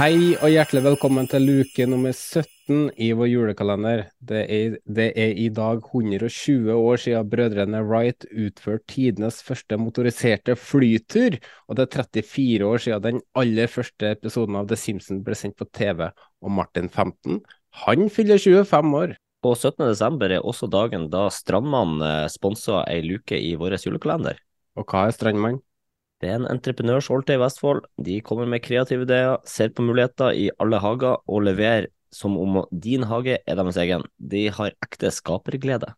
Hei og hjertelig velkommen til luke nummer 17 i vår julekalender. Det er, det er i dag 120 år siden brødrene Wright utførte tidenes første motoriserte flytur, og det er 34 år siden den aller første episoden av The Simpsons ble sendt på TV. Og Martin 15, han fyller 25 år. På 17. desember er også dagen da Strandmann eh, sponsa ei luke i vår julekalender. Og hva er Strandmann? Det er en entreprenørsolte i Vestfold. De kommer med kreative ideer, ser på muligheter i alle hager og leverer som om din hage er deres egen. De har ekte skaperglede.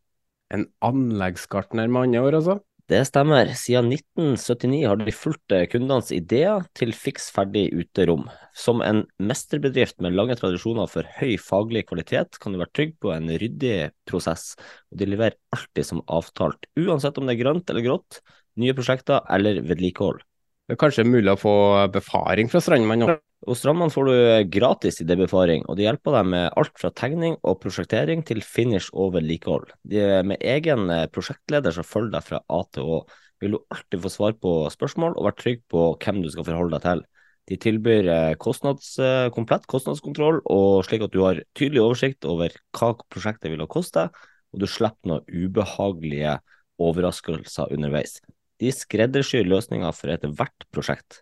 En anleggsgartner med andre ord, altså? Det stemmer. Siden 1979 har de fulgt kundenes ideer til fiks ferdig uterom. Som en mesterbedrift med lange tradisjoner for høy faglig kvalitet, kan du være trygg på en ryddig prosess, og de leverer alltid som avtalt, uansett om det er grønt eller grått, nye prosjekter eller vedlikehold. Det er kanskje mulig å få befaring fra Strandmann nå? Hos Strandmann får du gratis idébefaring, og de hjelper deg med alt fra tegning og prosjektering til finish og vedlikehold. De er med egen eh, prosjektleder som følger deg fra A til Å. Vil du alltid få svar på spørsmål og være trygg på hvem du skal forholde deg til. De tilbyr eh, kostnads, eh, komplett kostnadskontroll, og slik at du har tydelig oversikt over hva prosjektet vil ha koste, og du slipper noen ubehagelige overraskelser underveis. De skreddersyr løsninger for ethvert prosjekt.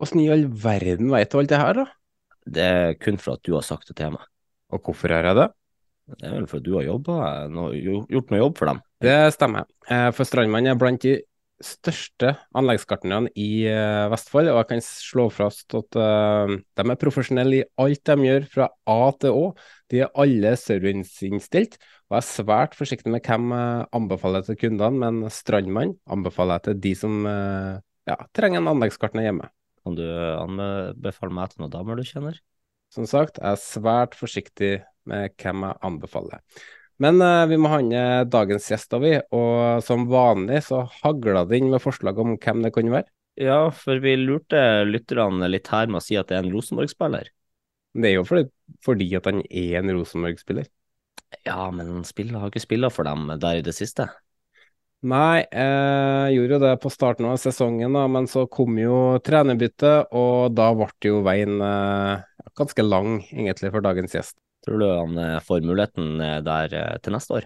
Åssen i all verden vet du alt det her, da? Det er kun for at du har sagt det til meg. Og hvorfor gjør jeg det? Det er vel fordi du har jobbet, no, gjort noe jobb for dem. Det stemmer. Eh, For Strandmann er blant de største anleggsgartnerne i eh, Vestfold, og jeg kan slå fast at uh, de er profesjonelle i alt de gjør fra A til Å. De er alle serviceinnstilt, og jeg er svært forsiktig med hvem jeg anbefaler til kundene, men Strandmann anbefaler jeg til de som uh, ja, trenger en anleggsgartner hjemme. Kan du anbefale meg til noen damer du kjenner? Som sagt, jeg er svært forsiktig med hvem jeg anbefaler. Men uh, vi må handle dagens gjester, vi. Og som vanlig så hagla det inn med forslag om hvem det kunne være. Ja, for vi lurte lytterne litt her med å si at det er en Rosenborg-spiller. Det er jo fordi, fordi at han er en Rosenborg-spiller. Ja, men han spiller, har ikke spilla for dem der i det siste. Nei, jeg gjorde jo det på starten av sesongen, da, men så kom jo trenerbyttet, og da ble jo veien eh, ganske lang, egentlig, for dagens gjest. Tror du han eh, får muligheten eh, der eh, til neste år?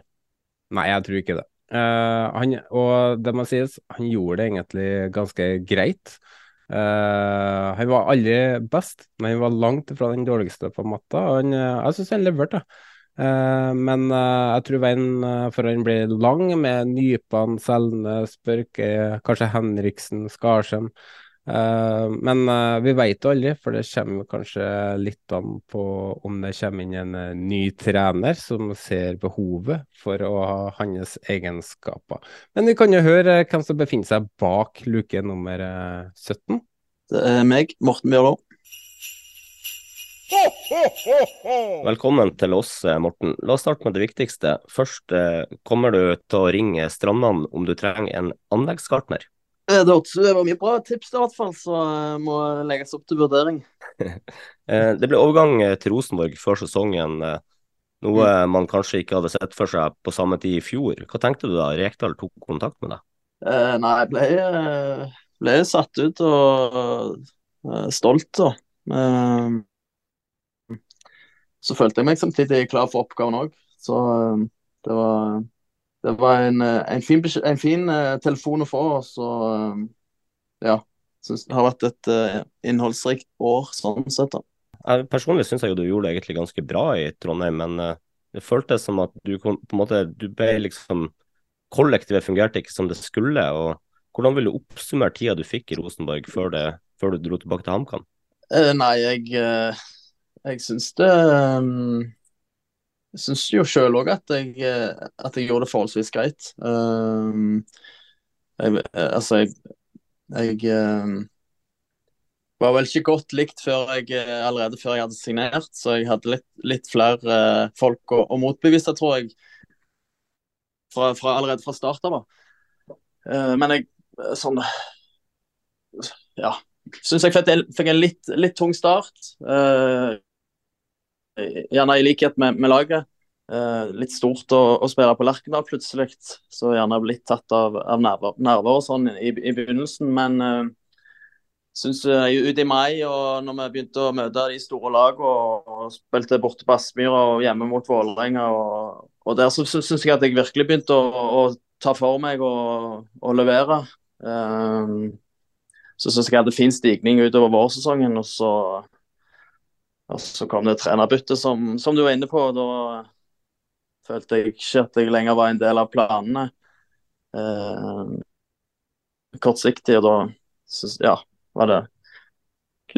Nei, jeg tror ikke det. Uh, han, og det må sies, han gjorde det egentlig ganske greit. Uh, han var aldri best, men han var langt fra den dårligste på matta. Han, jeg syns han leverte. Uh, men jeg tror veien for han blir lang, med Nypan, Selnes, Børke, kanskje Henriksen, Skarsheim. Eh, men eh, vi vet jo aldri, for det kommer kanskje litt an på om det kommer inn en eh, ny trener som ser behovet for å ha hans egenskaper. Men vi kan jo høre hvem som befinner seg bak luke nummer eh, 17. Det er meg, Morten Bjørlo. Velkommen til oss, Morten. La oss starte med det viktigste. Først, kommer du til å ringe strandene om du trenger en anleggsgartner? Eh, Det var mye bra tips, i hvert fall, så eh, må legges opp til vurdering. Eh, Det ble overgang til Rosenborg før sesongen, noe man kanskje ikke hadde sett for seg på samme tid i fjor. Hva tenkte du da Rekdal tok kontakt med deg? Eh, nei, jeg ble, ble satt ut og stolt, da. Eh, så følte jeg meg samtidig klar for oppgaven òg. Så Det var, det var en, en, fin, en fin telefon å få. Så ja. Synes det har vært et innholdsrikt år sånn sett. da. Jeg personlig syns jeg jo du gjorde det egentlig ganske bra i Trondheim, men det føltes som at du kom, på en måte, du ble liksom Kollektivet fungerte ikke som det skulle. og Hvordan vil du oppsummere tida du fikk i Rosenborg før, det, før du dro tilbake til HamKam? Nei, jeg, jeg syns det Jeg syns jo sjøl òg at, at, jeg gjorde det forholdsvis greit. Um, jeg, altså, jeg, jeg var vel ikke godt likt før jeg, allerede før jeg hadde signert, så jeg hadde litt, litt flere folk å, å motbevise, tror jeg. Fra, fra, allerede fra start av. men jeg sånn Ja. Syns jeg fikk en litt, litt, tung start. Uh, gjerne i likhet med, med laget. Eh, litt stort å, å spille på Lerkendal plutselig, så gjerne blitt tatt av, av nerver, nerver, og sånn i, i begynnelsen. Men eh, syns uh, ute i mai, og når vi begynte å møte de store lagene og, og spilte borte på Aspmyra og hjemme mot Vålerenga, og, og, der så syns jeg at jeg virkelig begynte å, å ta for meg og, og levere. Eh, så syns jeg hadde fin stigning utover vårsesongen. Og så, og så kom det trenerbyttet, som, som, du var inne på. Da følte jeg ikke at jeg lenger var en del av planene. Eh, kortsiktig, og da så, ja, var det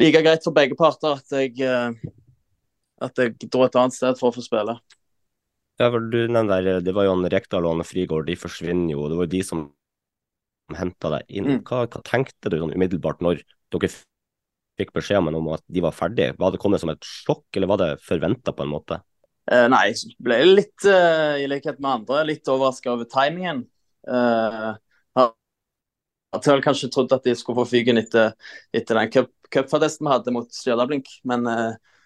like greit for begge parter at jeg, uh, at jeg dro et annet sted for å få spille. Ja, for du der, Det var jo han Rekdal og Anne Frigård, de forsvinner jo. Det var jo de som henta deg inn. Mm. Hva, hva, tenkte du sånn umiddelbart når dere fikk beskjed om at de var ferdige? Var det kommet som et sjokk, eller var det forventa på en måte? Eh, nei, jeg ble litt, uh, i likhet med andre, litt overraska over timingen. Uh, jeg hadde kanskje trodd at de skulle få fyken etter, etter den cupfadesten vi hadde mot Stjørdalblink, men, uh,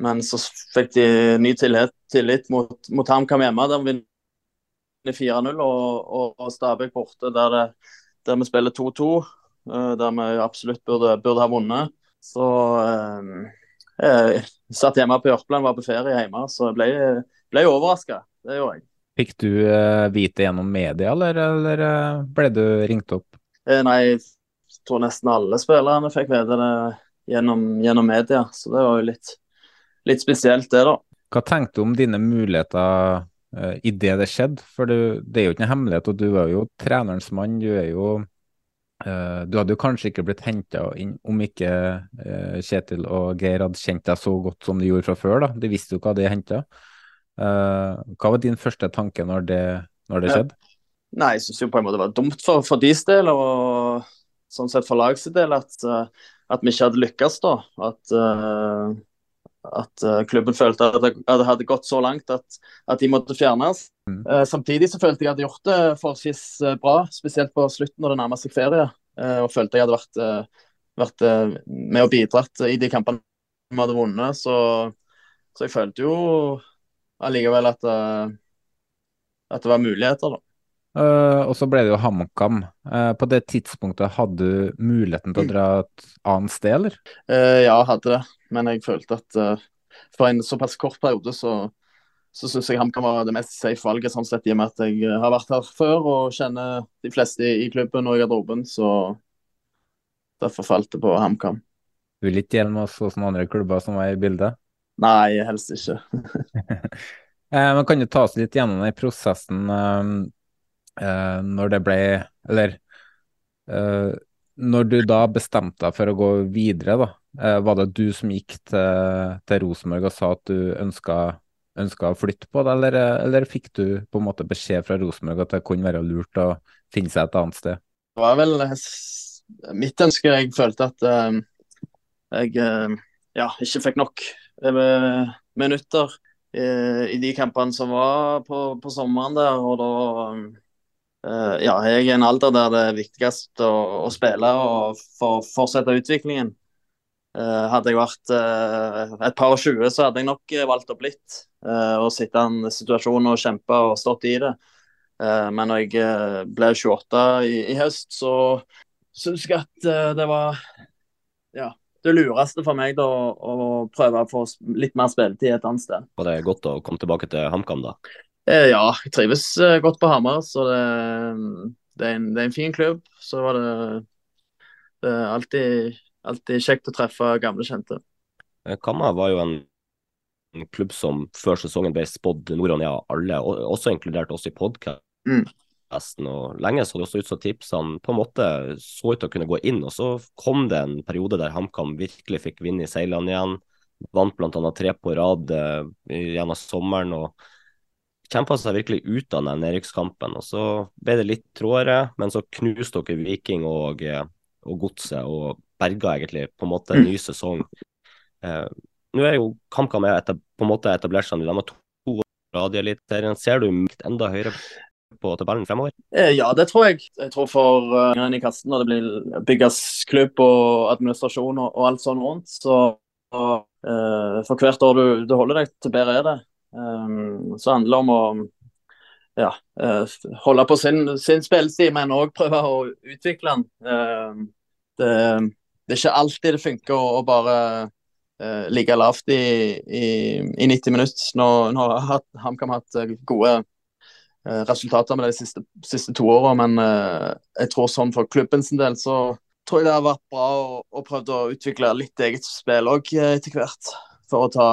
men så fikk de ny tillit, tillit mot, mot HamKam hjemme. der vi vinner 4-0 og, og, og Stabæk borte, der, det, der, vi spiller 2-2. Eh, der vi absolutt burde, burde ha vunnet. Så eh, satt hjemme på Jørpeland, var på ferie hjemme, så jeg ble, ble overraska. Det gjorde jeg. Fikk du eh, vite gjennom media, eller, eller uh, ble du ringt opp? Eh, nei, jeg tror nesten alle spillerne fikk vite det gjennom, gjennom media, så det var jo litt, litt spesielt, det, da. Hva tenkte du om dine muligheter uh, i det det skjedde. For du, det er jo ikke en hemmelighet, og du er jo trenerens mann. Du er jo Du hadde jo kanskje ikke blitt henta inn om ikke uh, Kjetil og Geir hadde kjent deg så godt som de gjorde fra før. da. De visste jo hva de henta. hva var din første tanke når det, når det skjedde? Nei, jeg syns jo på en måte det var dumt for, for deres del og sånn sett for lagets del at, at, vi ikke hadde lykkes da. At at uh, klubben følte at det, at det, hadde gått så langt at, at de måtte fjernes. Mm. Uh, samtidig så følte jeg at de hadde gjort det forholdsvis uh, bra, spesielt på slutten når det nærmet seg ferie. og følte jeg hadde vært, vært med og bidratt i de kampene vi hadde vunnet. Så, så jeg følte jo allikevel at, at det var muligheter, da. Uh, og så ble det jo HamKam. Uh, på det tidspunktet hadde du muligheten til å dra et annet sted, eller? Uh, ja, hadde det. Men jeg følte at for en såpass kort periode så, så syns jeg HamKam var det mest safe valget, sånn sett i og med at jeg har vært her før og kjenner de fleste i klubben og i garderoben. Så derfor falt det på HamKam. Du dele med oss hvordan andre klubber som var i bildet? Nei, helst ikke. Men kan du ta oss litt gjennom den prosessen? Uh, når det ble Eller uh, når du da bestemte deg for å gå videre, da, uh, var det du som gikk til, til Rosenborg og sa at du ønska, ønska å flytte på det, eller, eller, fikk du på en måte beskjed fra Rosenborg at det kunne være lurt å finne seg et annet sted? Det var vel mitt ønske. Jeg følte at jeg ja, ikke fikk nok minutter i de kampene som var på, på sommeren der. og da ja, jeg er i en alder der det er viktigst å, å spille og for, fortsette utviklingen. Uh, hadde jeg vært uh, et par og tjue, så hadde jeg nok valgt opp litt. og sitte i en situasjon og kjempe og stått i det. men når jeg ble 28 i, i høst, så syns jeg at det var ja, det lureste for meg da, å prøve å få litt mer spilletid et annet sted. Var det godt å komme tilbake til HamKam, da? Ja, jeg trives godt på Hamar. Så det, det, er, en, det er en fin klubb. Så var det, det er alltid, alltid kjekt å treffe gamle kjente. Kamma var jo en en klubb som før sesongen ble spådd nord og ned av alle, også inkludert oss i podkasten. Mm. Og lenge så det også ut som tipsene på en måte så ut til å kunne gå inn, og så kom det en periode der HamKam virkelig fikk vinne i seilene igjen. Vant bl.a. tre på rad eh, gjennom sommeren og kjempa seg virkelig ut av den nedrykkskampen. Og så ble det litt trådere, men så knuste dere Viking og, eh, og Godset og berga egentlig på en måte en ny sesong. Eh, nå er jo KamKam på en måte etablert seg, de har to Eliteserien. Ser du enda høyere på tabellen fremover? Eh, ja, det tror jeg. Jeg tror for uh, i kassen når det blir bygges klubb og administrasjon og, og alt sånn rundt, så uh, for hvert år du, du, holder deg til, bedre er det. Um, så handler det om å ja, uh, holde på sin, sin spillestil, men òg prøve å utvikle den. Uh, det, det, er ikke alltid det funker å, å bare uh, ligge lavt i, i, i, 90 minutter. Nå, nå har HamKam hatt eh, gode resultater med de siste, siste to åra, men jeg tror sånn for klubben sin del så tror jeg det har vært bra å, å prøve å utvikle litt eget spill òg etter hvert. For å ta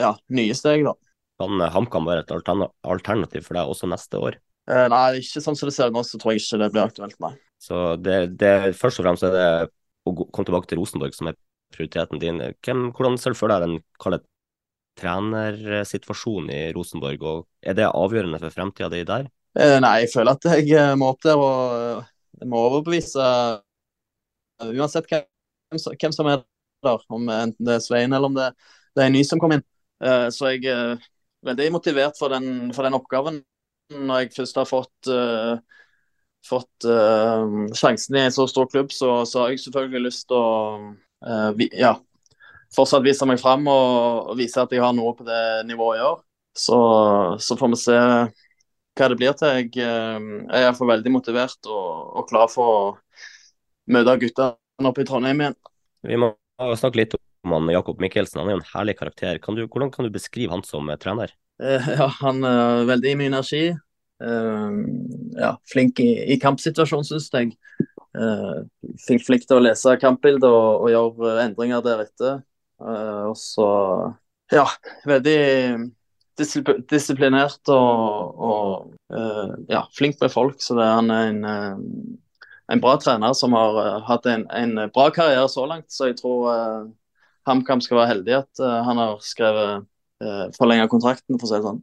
ja, nye steg, da. Kan HamKam være et alternativ for deg også neste år? nei, ikke sånn som det ser ut nå, så tror jeg ikke det blir aktuelt, nei. Så det, det, først og fremst er det å komme tilbake til Rosenborg som er prioriteten din. Hvem, hvordan ser du for deg den trenersituasjonen i Rosenborg, og er det avgjørende for fremtida di der? Eh, nei, jeg føler at jeg eh, må opp der og jeg eh, må overbevise uansett hvem, hvem, som er der, om enten det er Svein eller om det, det er en ny som kom inn. Så jeg er veldig motivert for den, for den oppgaven. Når jeg først har fått, uh, fått uh, sjansen i en så stor klubb, så, så har jeg selvfølgelig lyst til å uh, vi, ja, fortsatt vise meg fram og, og, vise at jeg har noe på det nivået i år. Så, så får vi se hva det blir til. Jeg, er iallfall veldig motivert og, og, klar for å møte guttene oppe i Trondheim igjen. Vi må snakke litt om Jakob Mikkelsen. Han er jo en herlig karakter. Kan du, hvordan kan du beskrive han som trener? Uh, ja, Han er veldig mye energi. ja, flink i, i kampsituasjonen, syns jeg. Flink, flink til å lese kampbildet og, og gjøre endringer deretter. Og så ja, veldig disiplinert og, og ja, flink med folk. Så det han er en, en bra trener som har hatt en, en, bra karriere så langt. Så jeg tror HamKam skal være heldig at han har skrevet uh, forlenga kontrakten, for å si det sånn.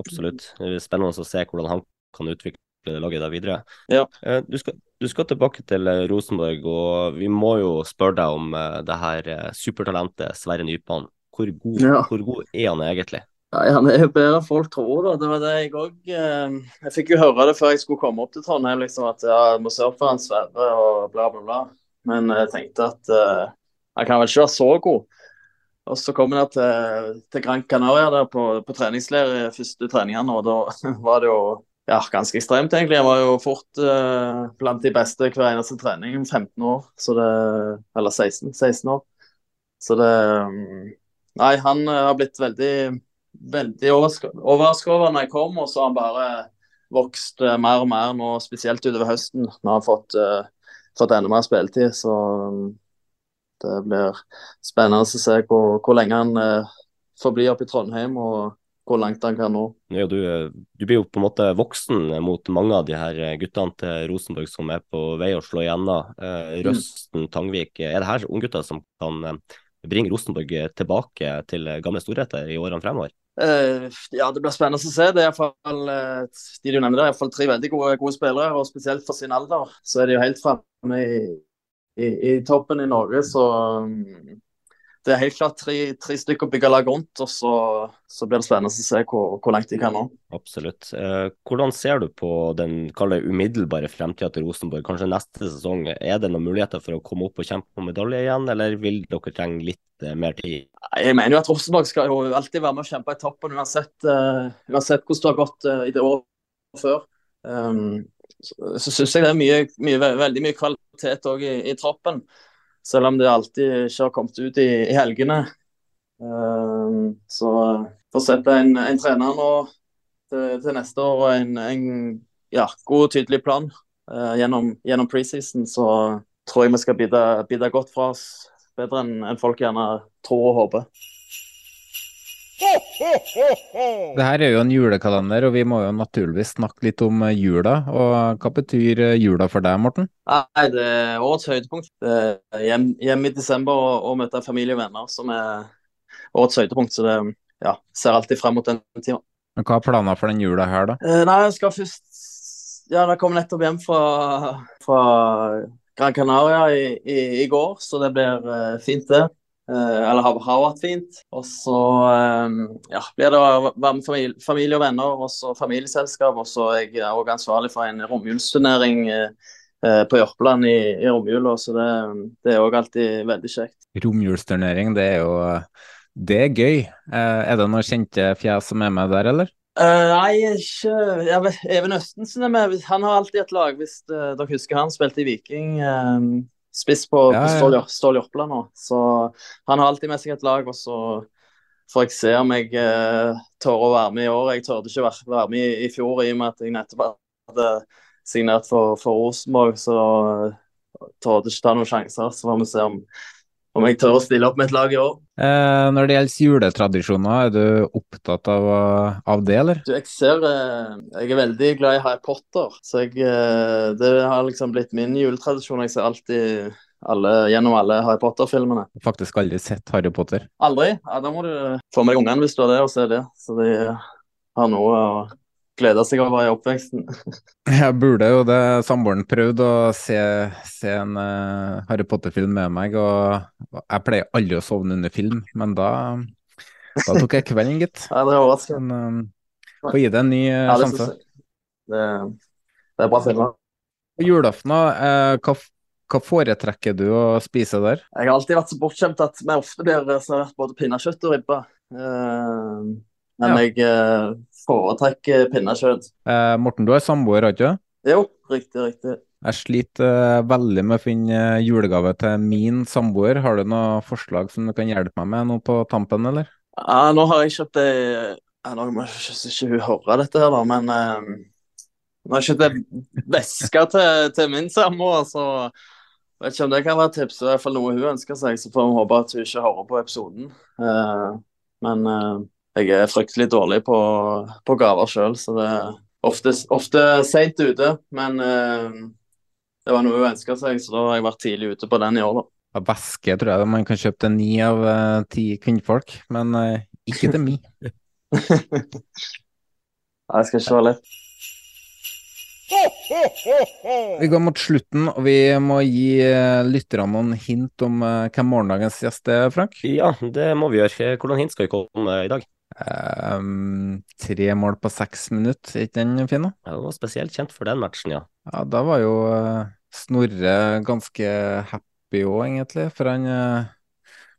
Absolutt. Det er spennende å se hvordan han kan utvikle laget der videre. Ja. Du skal, du skal tilbake til eh, Rosenborg, og vi må jo spørre deg om uh, det her uh, supertalentet Sverre Nypan. Hvor god, ja. hvor god, er han egentlig? Nei, Han er jo bedre enn folk tror. da. Det var det Jeg òg eh, Jeg fikk jo høre det før jeg skulle komme opp til Trondheim, liksom, at ja, jeg må se opp for han Sverre og bla, bla, bla. Men jeg tenkte at han kan vel ikke være så god. Og så kom jeg til, til Gran Canaria der på, på treningsleir i første treningene, og da var det jo ja, ganske ekstremt, egentlig. Jeg var jo fort eh, blant de beste hver eneste trening. 15 år, det, eller 16, 16 år. Så det um, Nei, han uh, har blitt veldig, veldig overraska over når jeg kom, og så har han bare vokst uh, mer og mer nå, spesielt utover høsten. Når han har fått, fått enda mer spilletid. Så um, det blir spennende å se hvor, hvor lenge han får bli oppe i Trondheim. og hvor langt han kan nå. Ja, du, du, blir jo på en måte voksen mot mange av de her guttene til Rosenborg som er på vei å slå igjennom. Eh, mm. Røsten, Tangvik. Er det her unggutter som kan eh, bringe Rosenborg tilbake til gamle storheter i årene fremover? Uh, ja, det blir spennende å se. Det er iallfall uh, de du nevner der, iallfall tre veldig gode, gode, spillere. og Spesielt for sin alder så er de jo helt framme i, i, i, toppen i Norge. Så um, det er helt klart tre, tre stykker å bygge lag rundt, og så, så, blir det spennende å se hvor, hvor langt de kan nå. Absolutt. Eh, hvordan ser du på den umiddelbare fremtida til Rosenborg? Kanskje neste sesong, er det noen muligheter for å komme opp og kjempe om medalje igjen, eller vil dere trenge litt eh, mer tid? Jeg mener jo at Rosenborg skal jo alltid være med og kjempe i toppen, uansett, uh, uansett hvordan det har gått uh, i det året før. Um, så, så syns jeg det er mye, mye, veldig mye kvalitet òg i, i troppen. Selv om det alltid ikke har kommet ut i, i helgene. Uh, så for å sette en, en trener nå til, til neste år og en, en ja, god og tydelig plan uh, gjennom, gjennom preseason, så tror jeg vi skal bidra, bidra godt fra oss. Bedre enn en folk gjerne tror og håper. Det her er jo en julekalender, og vi må jo naturligvis snakke litt om eh, jula. Og hva betyr eh, jula for deg, Morten? Nei, Det er årets høydepunkt. Hjemme hjem i desember og, og møte familie og venner som er årets høydepunkt. Så det ja, ser alltid frem mot den tida. Hva er planene for den jula her, da? Eh, nei, jeg skal først Ja, jeg kom nettopp hjem fra, fra Gran Canaria i, i, i, går, så det blir fint, det. Uh, eller har, har, vært fint. Og så um, ja, blir det å være med familie, familie, og venner, og så familieselskap. Og så er jeg òg ansvarlig for en romjulsturnering uh, på Jørpeland i, i romjula, så det, det er òg alltid veldig kjekt. Romjulsturnering, det er jo det er gøy. Eh, er det noen kjente fjes som er med der, eller? Uh, nei, ikke Even Østensen er med. Han har alltid et lag, hvis uh, dere husker han spilte i Viking. Um, spiss på, ja, på Stål Jørpeland nå. Så han har alltid med seg et lag, og så får jeg se om jeg uh, tør å være med i år. Jeg tørde ikke være, være med i, i, fjor i og med at jeg nettopp hadde signert for, for Rosenborg, så uh, torde ikke ta noen sjanser. Så får vi se om om jeg tør å stille opp med et lag i år. Eh, når det gjelder juletradisjoner, er du opptatt av, av det, eller? Du, jeg ser eh, Jeg er veldig glad i Harry Potter, så jeg, eh, det har liksom blitt min juletradisjon. Jeg ser alltid alle, gjennom alle Harry Potter-filmene. Faktisk aldri sett Harry Potter? Aldri. Ja, Da må du få med deg ungene hvis du har det, og se det. Så de har noe å gleda seg over i oppveksten. Jeg burde jo det. Samboeren prøvde å se, se en uh, Harry Potter-film med meg, og jeg pleier aldri å sovne under film, men da, da tok jeg kvelden, gitt. Ja, det er overraskende. Men uh, få gi det en ny uh, ja, sjanse. Det, det, er bra filmer. På julaften, uh, hva, hva foretrekker du å spise der? Jeg har alltid vært så bortskjemt at vi ofte blir servert både pinnekjøtt og ribbe. Uh, men ja. jeg uh, foretrekker pinnekjøtt. Eh, Morten, du er samboer, ikke sant? Jo, riktig, riktig. Jeg sliter uh, veldig med å finne julegave til min samboer. Har du noen forslag som du kan hjelpe meg med nå på tampen, eller? Ja, nå har jeg kjøpt ei Nå må ikke hun høre dette her, da, men eh, nå har jeg kjøpt ei veske til, til, min samboer, så vet ikke om det kan være tips. Det er i hvert fall noe hun ønsker seg, så får vi håpe at hun ikke hører på episoden. Eh, men jeg er fryktelig dårlig på, på gaver sjøl, så det er ofte, ofte seint ute. Men eh, det var noe hun ønska seg, så da har jeg vært tidlig ute på den i år, da. Væske tror jeg man kan kjøpe til ni av uh, ti kvinnfolk, men uh, ikke til mi. jeg skal ikke være lett. Vi går mot slutten, og vi må gi uh, lytterne noen hint om hvem morgendagens gjest er, Frank? Ja, det må vi gjøre. Hvordan hint skal vi komme i dag? Um, tre mål på seks minutter, er ikke den fin? Ja, det var spesielt kjent for den matchen, ja. Ja, Da var jo uh, Snorre ganske happy òg, egentlig. For han uh,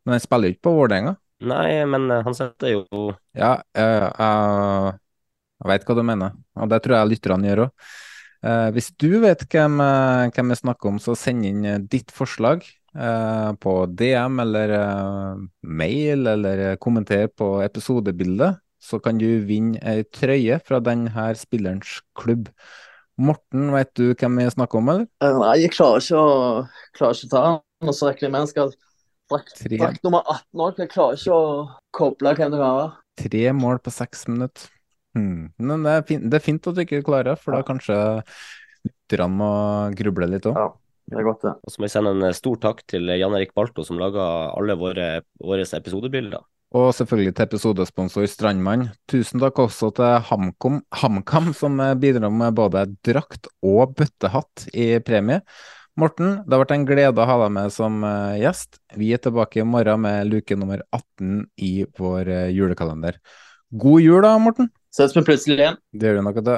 Men han spiller jo ikke på Vålerenga. Nei, men uh, han setter jo Ja, jeg veit hva du mener, og det tror jeg lytterne gjør òg. hvis du vet hvem, hvem vi snakker om, så send inn ditt forslag på DM eller uh, mail, eller kommenter på episodebildet, så kan du vinne ei trøye fra denne spillerens klubb. Morten, vet du hvem vi snakker om, eller? Nei, jeg klarer ikke å, klarer ikke å ta den. Og så regner jeg skal drakt nummer 18 òg. Jeg klarer ikke å koble hvem det kan være. Tre mål på seks minutter. Hmm. Men det er, fint, det er, fint, at du ikke klarer, for da kanskje lytterne må gruble litt òg. Ja. Det er godt, det. Og så må jeg sende en eh, stor takk til Jan Erik Balto, som laga alle våre, våre episodebilder. Og selvfølgelig til episodesponsor Strandmann. Tusen takk også til HamKam, HamKam som eh, bidrar med både drakt og bøttehatt i premie. Morten, det har vært en glede å ha deg med som eh, gjest. Vi er tilbake i morgen med luke nummer 18 i vår julekalender. God jul da, Morten. Ses vi plutselig igjen. Det gjør du nok, det.